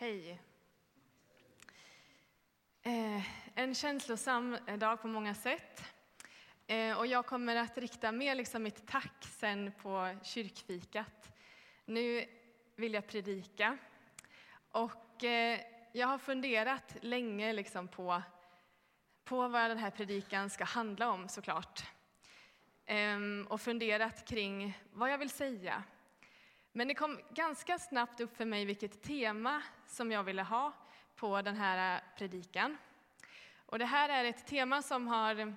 Hej. Eh, en känslosam dag på många sätt. Eh, och jag kommer att rikta mer liksom mitt tack sen på kyrkfikat. Nu vill jag predika. Och eh, jag har funderat länge liksom på, på vad den här predikan ska handla om såklart. Ehm, och funderat kring vad jag vill säga. Men det kom ganska snabbt upp för mig vilket tema som jag ville ha på den här eh, predikan. Och det här är ett tema som har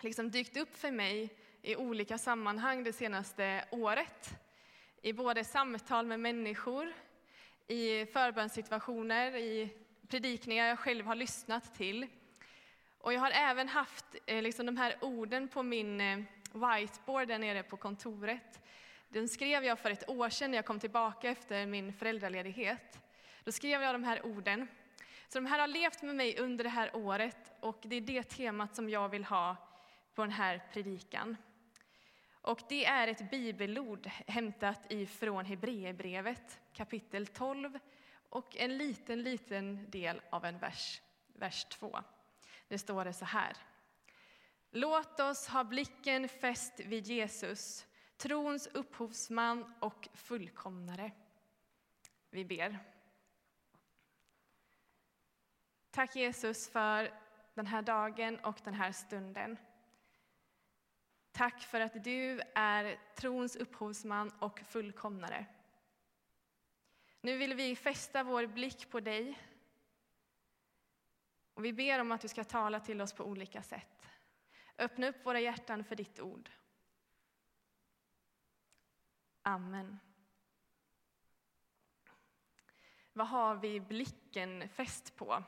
liksom dykt upp för mig i olika sammanhang det senaste året. I både samtal med människor, i förbönssituationer, i predikningar jag själv har lyssnat till. Och jag har även haft eh, liksom de här orden på min eh, whiteboard där nere på kontoret. Den skrev jag för ett år sedan när jag kom tillbaka efter min föräldraledighet. Då skrev jag de här orden. Så de här har levt med mig under det här året och det är det temat som jag vill ha på den här predikan. Och det är ett bibelord hämtat ifrån Hebreerbrevet kapitel 12 och en liten, liten del av en vers, vers 2. Det står det så här. Låt oss ha blicken fäst vid Jesus, trons upphovsman och fullkomnare. Vi ber. Tack Jesus för den här dagen och den här stunden. Tack för att du är trons upphovsman och fullkomnare. Nu vill vi fästa vår blick på dig. Och vi ber om att du ska tala till oss på olika sätt. Öppna upp våra hjärtan för ditt ord. Amen. Vad har vi blicken fäst på?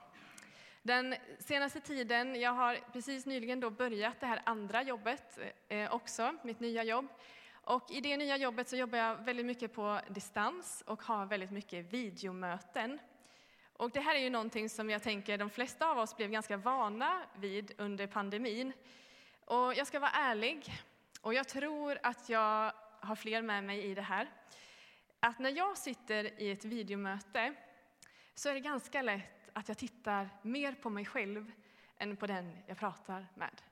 Den senaste tiden, jag har precis nyligen då börjat det här andra jobbet eh, också, mitt nya jobb. Och I det nya jobbet så jobbar jag väldigt mycket på distans och har väldigt mycket videomöten. Och det här är ju någonting som jag tänker de flesta av oss blev ganska vana vid under pandemin. Och jag ska vara ärlig, och jag tror att jag har fler med mig i det här. Att när jag sitter i ett videomöte så är det ganska lätt att jag tittar mer på mig själv än på den jag pratar med.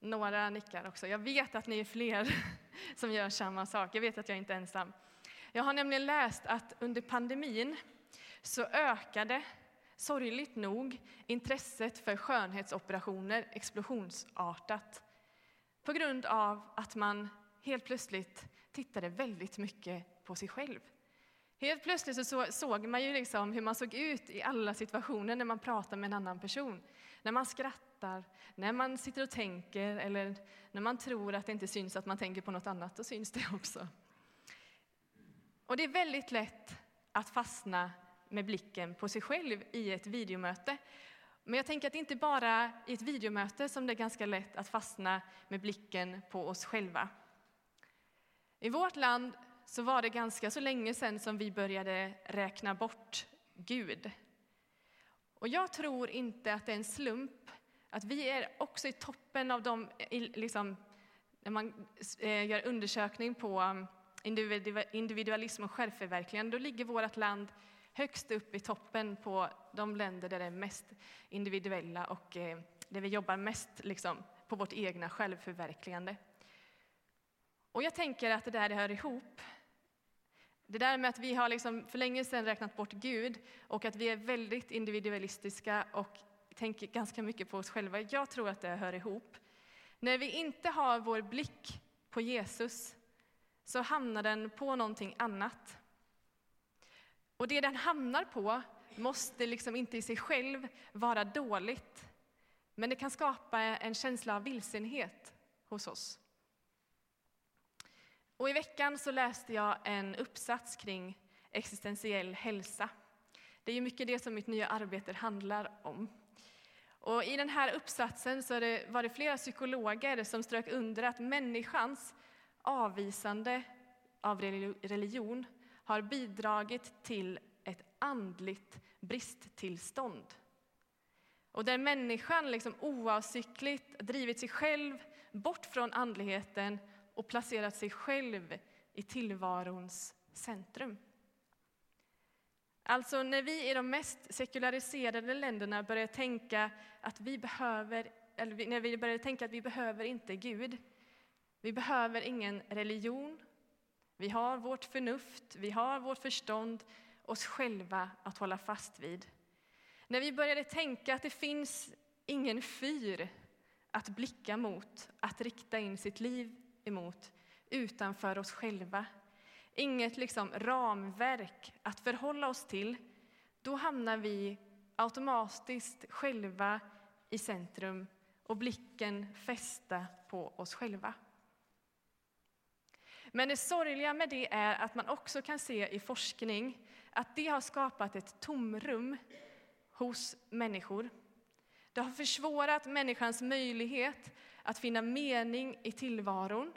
Några nickar också. Jag vet att ni är fler som gör samma sak. Jag vet att jag inte är ensam. Jag har nämligen läst att under pandemin så ökade sorgligt nog intresset för skönhetsoperationer explosionsartat på grund av att man helt plötsligt tittade väldigt mycket på sig själv. Helt plötsligt så såg man ju liksom hur man såg ut i alla situationer när man pratar med en annan person. När man skrattar, när man sitter och tänker eller när man tror att det inte syns att man tänker på något annat, då syns det också. Och det är väldigt lätt att fastna med blicken på sig själv i ett videomöte. Men jag tänker att det inte bara i ett videomöte som det är ganska lätt att fastna med blicken på oss själva. I vårt land så var det ganska så länge sedan som vi började räkna bort Gud. Och jag tror inte att det är en slump att vi är också i toppen av de, liksom, när man eh, gör undersökning på um, individualism och självförverkligande, då ligger vårt land högst upp i toppen på de länder där det är mest individuella och eh, där vi jobbar mest liksom, på vårt egna självförverkligande. Och jag tänker att det där hör ihop det där med att vi har liksom för länge sedan räknat bort Gud och att vi är väldigt individualistiska och tänker ganska mycket på oss själva. Jag tror att det hör ihop. När vi inte har vår blick på Jesus så hamnar den på någonting annat. Och det den hamnar på måste liksom inte i sig själv vara dåligt, men det kan skapa en känsla av vilsenhet hos oss. Och I veckan så läste jag en uppsats kring existentiell hälsa. Det är ju mycket det som mitt nya arbete handlar om. Och I den här uppsatsen så det, var det flera psykologer som strök under att människans avvisande av religion har bidragit till ett andligt bristtillstånd. Och där människan liksom oavsiktligt drivit sig själv bort från andligheten och placerat sig själv i tillvarons centrum. Alltså när vi i de mest sekulariserade länderna börjar tänka att vi behöver, eller när vi börjar tänka att vi behöver inte Gud. Vi behöver ingen religion. Vi har vårt förnuft, vi har vårt förstånd, oss själva att hålla fast vid. När vi började tänka att det finns ingen fyr att blicka mot, att rikta in sitt liv emot, utanför oss själva. Inget liksom ramverk att förhålla oss till. Då hamnar vi automatiskt själva i centrum och blicken fästa på oss själva. Men det sorgliga med det är att man också kan se i forskning att det har skapat ett tomrum hos människor. Det har försvårat människans möjlighet att finna mening i tillvaron.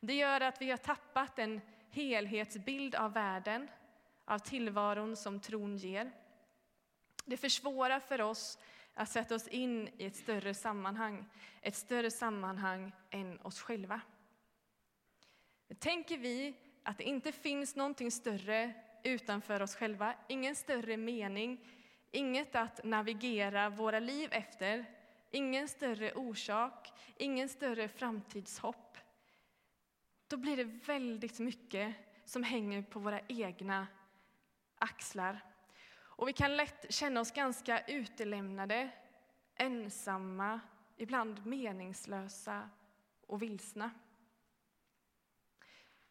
Det gör att vi har tappat en helhetsbild av världen, av tillvaron som tron ger. Det försvårar för oss att sätta oss in i ett större sammanhang, ett större sammanhang än oss själva. Tänker vi att det inte finns någonting större utanför oss själva, ingen större mening, inget att navigera våra liv efter, ingen större orsak, ingen större framtidshopp, då blir det väldigt mycket som hänger på våra egna axlar. Och vi kan lätt känna oss ganska utelämnade, ensamma, ibland meningslösa och vilsna.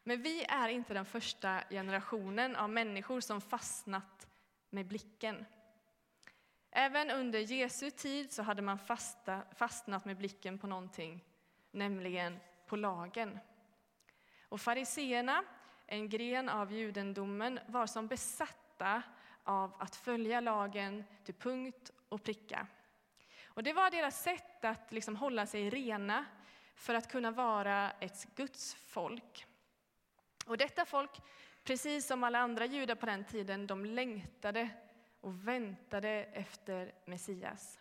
Men vi är inte den första generationen av människor som fastnat med blicken. Även under Jesu tid så hade man fasta, fastnat med blicken på någonting, nämligen på lagen. Och fariseerna, en gren av judendomen, var som besatta av att följa lagen till punkt och pricka. Och det var deras sätt att liksom hålla sig rena för att kunna vara ett Guds folk. Och detta folk, precis som alla andra judar på den tiden, de längtade och väntade efter Messias.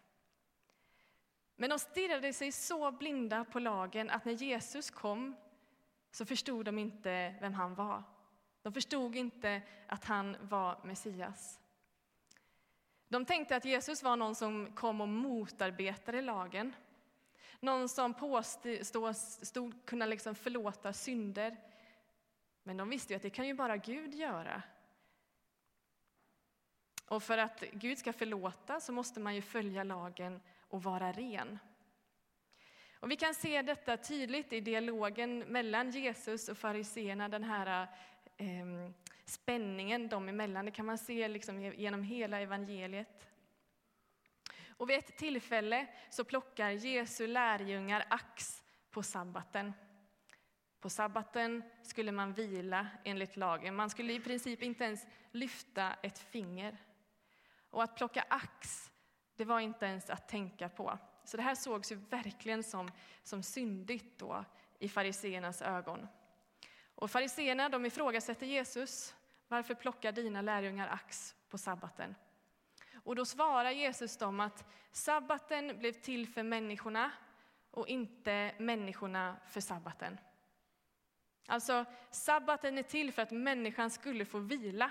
Men de stirrade sig så blinda på lagen att när Jesus kom så förstod de inte vem han var. De förstod inte att han var Messias. De tänkte att Jesus var någon som kom och motarbetade lagen. Någon som påstod kunna liksom förlåta synder. Men de visste ju att det kan ju bara Gud göra. Och för att Gud ska förlåta så måste man ju följa lagen och vara ren. Och vi kan se detta tydligt i dialogen mellan Jesus och fariseerna, den här eh, spänningen dem emellan. Det kan man se liksom genom hela evangeliet. Och vid ett tillfälle så plockar Jesu lärjungar ax på sabbaten. På sabbaten skulle man vila enligt lagen. Man skulle i princip inte ens lyfta ett finger. Och att plocka ax, det var inte ens att tänka på. Så det här sågs ju verkligen som, som syndigt då i fariseernas ögon. Och fariseerna de ifrågasätter Jesus. Varför plockar dina lärjungar ax på sabbaten? Och då svarar Jesus dem att sabbaten blev till för människorna och inte människorna för sabbaten. Alltså, sabbaten är till för att människan skulle få vila.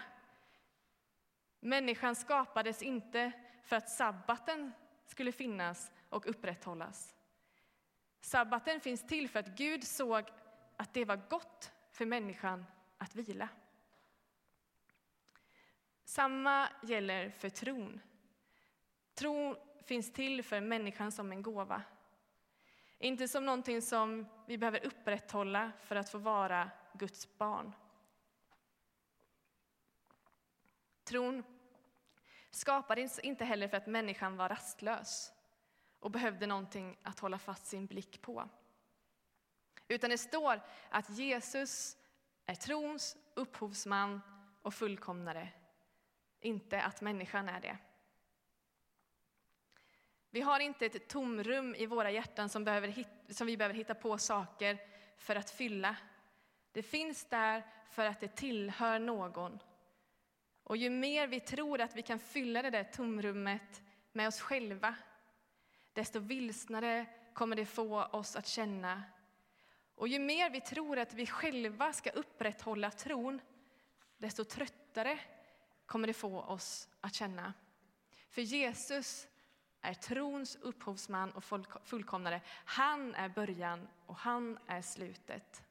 Människan skapades inte för att sabbaten skulle finnas och upprätthållas. Sabbaten finns till för att Gud såg att det var gott för människan att vila. Samma gäller för tron. Tron finns till för människan som en gåva. Inte som någonting som vi behöver upprätthålla för att få vara Guds barn. Tron skapades inte heller för att människan var rastlös och behövde någonting att hålla fast sin blick på. Utan det står att Jesus är trons upphovsman och fullkomnare, inte att människan är det. Vi har inte ett tomrum i våra hjärtan som, behöver, som vi behöver hitta på saker för att fylla. Det finns där för att det tillhör någon. Och ju mer vi tror att vi kan fylla det där tomrummet med oss själva, desto vilsnare kommer det få oss att känna. Och ju mer vi tror att vi själva ska upprätthålla tron, desto tröttare kommer det få oss att känna. För Jesus är trons upphovsman och fullkomnare. Han är början och han är slutet.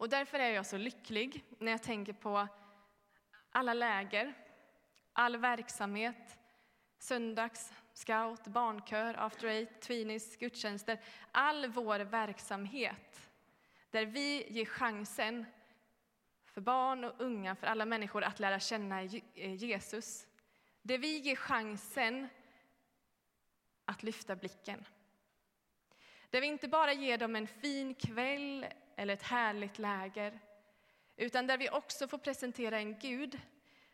Och därför är jag så lycklig när jag tänker på alla läger, all verksamhet, söndags, scout, barnkör, after eight, tweenies, gudstjänster. All vår verksamhet där vi ger chansen för barn och unga, för alla människor att lära känna eh, Jesus. Där vi ger chansen att lyfta blicken. Där vi inte bara ger dem en fin kväll eller ett härligt läger, utan där vi också får presentera en Gud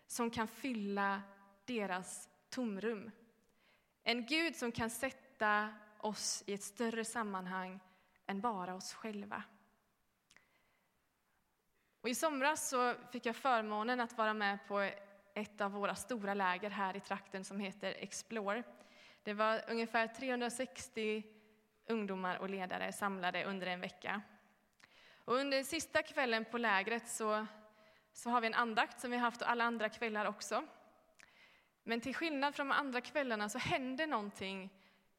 som kan fylla deras tomrum. En Gud som kan sätta oss i ett större sammanhang än bara oss själva. Och I somras så fick jag förmånen att vara med på ett av våra stora läger här i trakten som heter Explore. Det var ungefär 360 ungdomar och ledare samlade under en vecka. Och under sista kvällen på lägret så, så har vi en andakt som vi har haft alla andra kvällar också. Men till skillnad från de andra kvällarna så hände någonting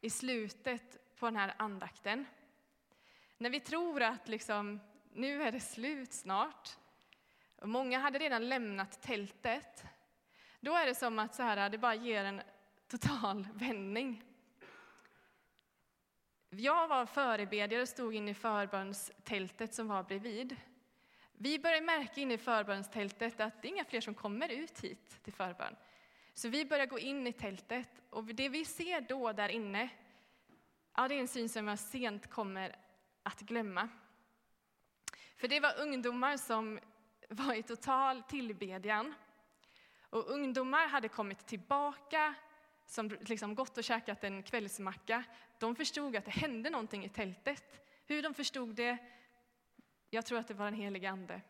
i slutet på den här andakten. När vi tror att liksom, nu är det slut snart, och många hade redan lämnat tältet, då är det som att så här, det bara ger en total vändning. Jag var förebedjare och stod inne i förbönstältet som var bredvid. Vi började märka inne i förbönstältet att det är inga fler som kommer ut hit till förbön. Så vi börjar gå in i tältet och det vi ser då där inne, ja, det är en syn som jag sent kommer att glömma. För det var ungdomar som var i total tillbedjan. Och ungdomar hade kommit tillbaka, som liksom gått och käkat en kvällsmacka. De förstod att det hände någonting i tältet. Hur de förstod det, jag tror att det var den helige Ande.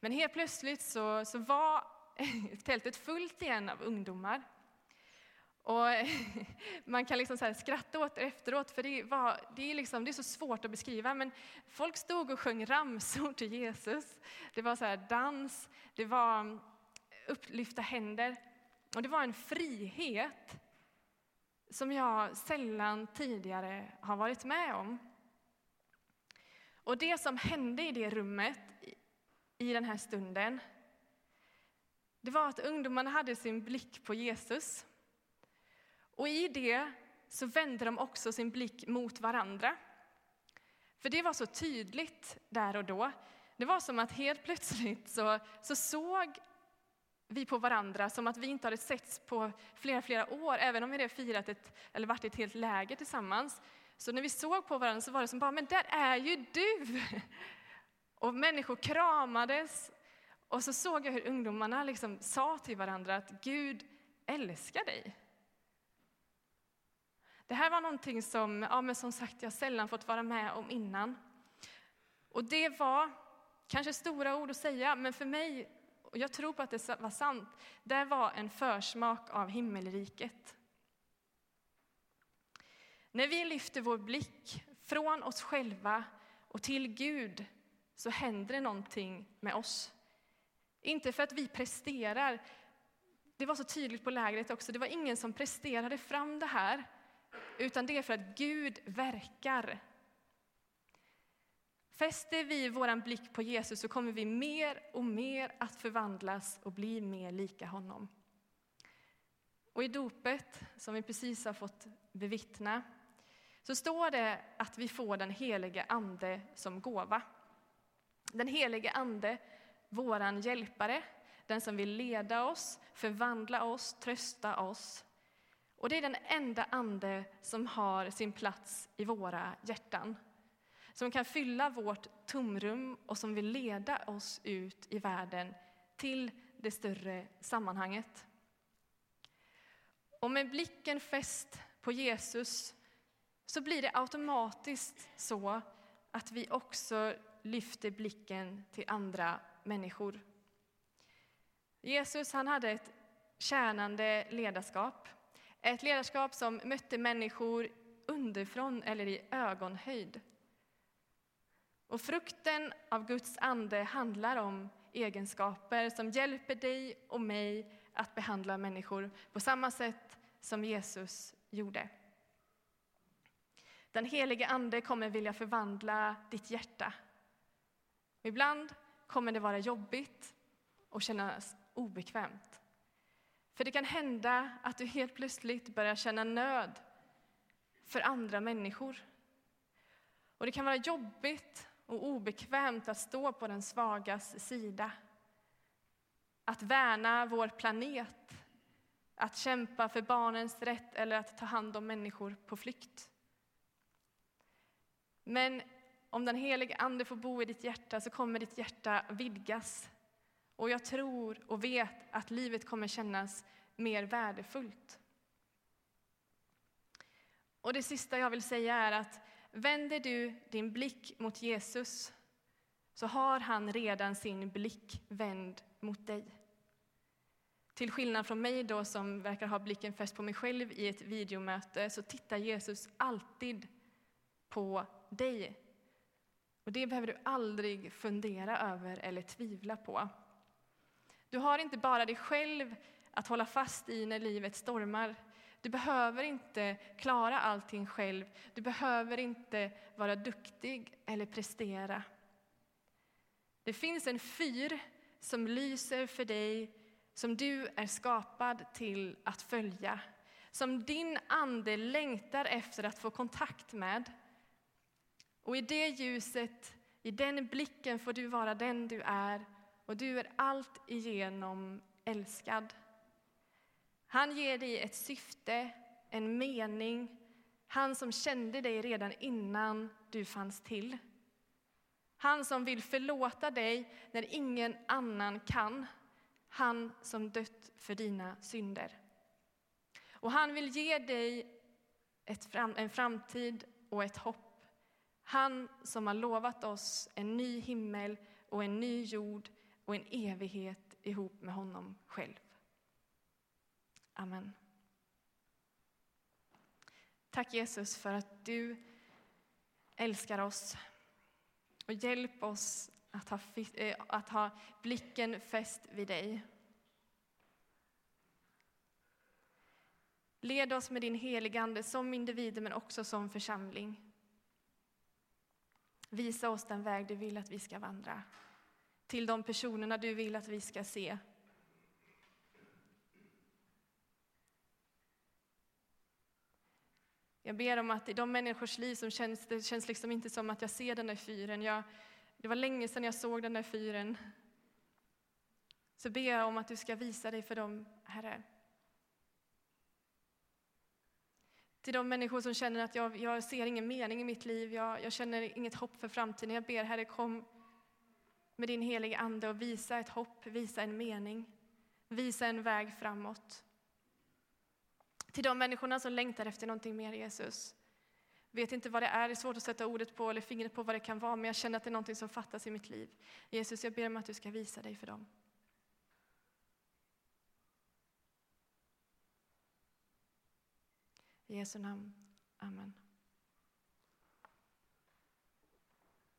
Men helt plötsligt så, så var tältet fullt igen av ungdomar. Och man kan liksom så skratta åt det efteråt, för det, var, det, är liksom, det är så svårt att beskriva. Men folk stod och sjöng ramsor till Jesus. Det var så dans, det var upplyfta händer. Och det var en frihet som jag sällan tidigare har varit med om. Och det som hände i det rummet, i den här stunden, det var att ungdomarna hade sin blick på Jesus. Och i det så vände de också sin blick mot varandra. För det var så tydligt där och då. Det var som att helt plötsligt så, så såg vi på varandra som att vi inte hade setts på flera, flera år, även om vi hade firat ett, eller varit i ett helt läger tillsammans. Så när vi såg på varandra så var det som bara, men där är ju du! Och människor kramades. Och så såg jag hur ungdomarna liksom sa till varandra att Gud älskar dig. Det här var någonting som, ja, men som sagt, jag sällan fått vara med om innan. Och det var kanske stora ord att säga, men för mig, och jag tror på att det var sant, det var en försmak av himmelriket. När vi lyfter vår blick från oss själva och till Gud så händer det någonting med oss. Inte för att vi presterar. Det var så tydligt på lägret också. Det var ingen som presterade fram det här, utan det är för att Gud verkar. Fäster vi vår blick på Jesus så kommer vi mer och mer att förvandlas och bli mer lika honom. Och i dopet, som vi precis har fått bevittna, så står det att vi får den helige Ande som gåva. Den helige Ande, våran hjälpare, den som vill leda oss, förvandla oss, trösta oss. Och det är den enda ande som har sin plats i våra hjärtan. Som kan fylla vårt tomrum och som vill leda oss ut i världen till det större sammanhanget. Och med blicken fäst på Jesus så blir det automatiskt så att vi också lyfter blicken till andra människor. Jesus han hade ett tjänande ledarskap. Ett ledarskap som mötte människor underifrån eller i ögonhöjd. Och frukten av Guds ande handlar om egenskaper som hjälper dig och mig att behandla människor på samma sätt som Jesus gjorde. Den helige Ande kommer vilja förvandla ditt hjärta. Ibland kommer det vara jobbigt och kännas obekvämt. För det kan hända att du helt plötsligt börjar känna nöd för andra människor. Och det kan vara jobbigt och obekvämt att stå på den svagas sida. Att värna vår planet, att kämpa för barnens rätt eller att ta hand om människor på flykt. Men om den helige Ande får bo i ditt hjärta så kommer ditt hjärta vidgas. Och jag tror och vet att livet kommer kännas mer värdefullt. Och det sista jag vill säga är att vänder du din blick mot Jesus så har han redan sin blick vänd mot dig. Till skillnad från mig då som verkar ha blicken fäst på mig själv i ett videomöte så tittar Jesus alltid på dig. Och det behöver du aldrig fundera över eller tvivla på. Du har inte bara dig själv att hålla fast i när livet stormar. Du behöver inte klara allting själv. Du behöver inte vara duktig eller prestera. Det finns en fyr som lyser för dig, som du är skapad till att följa. Som din ande längtar efter att få kontakt med. Och i det ljuset, i den blicken får du vara den du är och du är allt igenom älskad. Han ger dig ett syfte, en mening. Han som kände dig redan innan du fanns till. Han som vill förlåta dig när ingen annan kan. Han som dött för dina synder. Och han vill ge dig fram, en framtid och ett hopp. Han som har lovat oss en ny himmel och en ny jord och en evighet ihop med honom själv. Amen. Tack Jesus för att du älskar oss. Och hjälp oss att ha, eh, att ha blicken fäst vid dig. Led oss med din heligande som individer men också som församling. Visa oss den väg du vill att vi ska vandra. Till de personerna du vill att vi ska se. Jag ber om att i de människors liv som känns, det känns liksom inte som att jag ser den där fyren. Jag, det var länge sedan jag såg den där fyren. Så ber jag om att du ska visa dig för dem, Herre. Till de människor som känner att jag, jag ser ingen mening i mitt liv, jag, jag känner inget hopp för framtiden. Jag ber Herre, kom med din heliga Ande och visa ett hopp, visa en mening, visa en väg framåt. Till de människorna som längtar efter någonting mer Jesus. Vet inte vad det är, det är svårt att sätta ordet på eller fingret på vad det kan vara, men jag känner att det är någonting som fattas i mitt liv. Jesus, jag ber om att du ska visa dig för dem. I Jesu namn. Amen.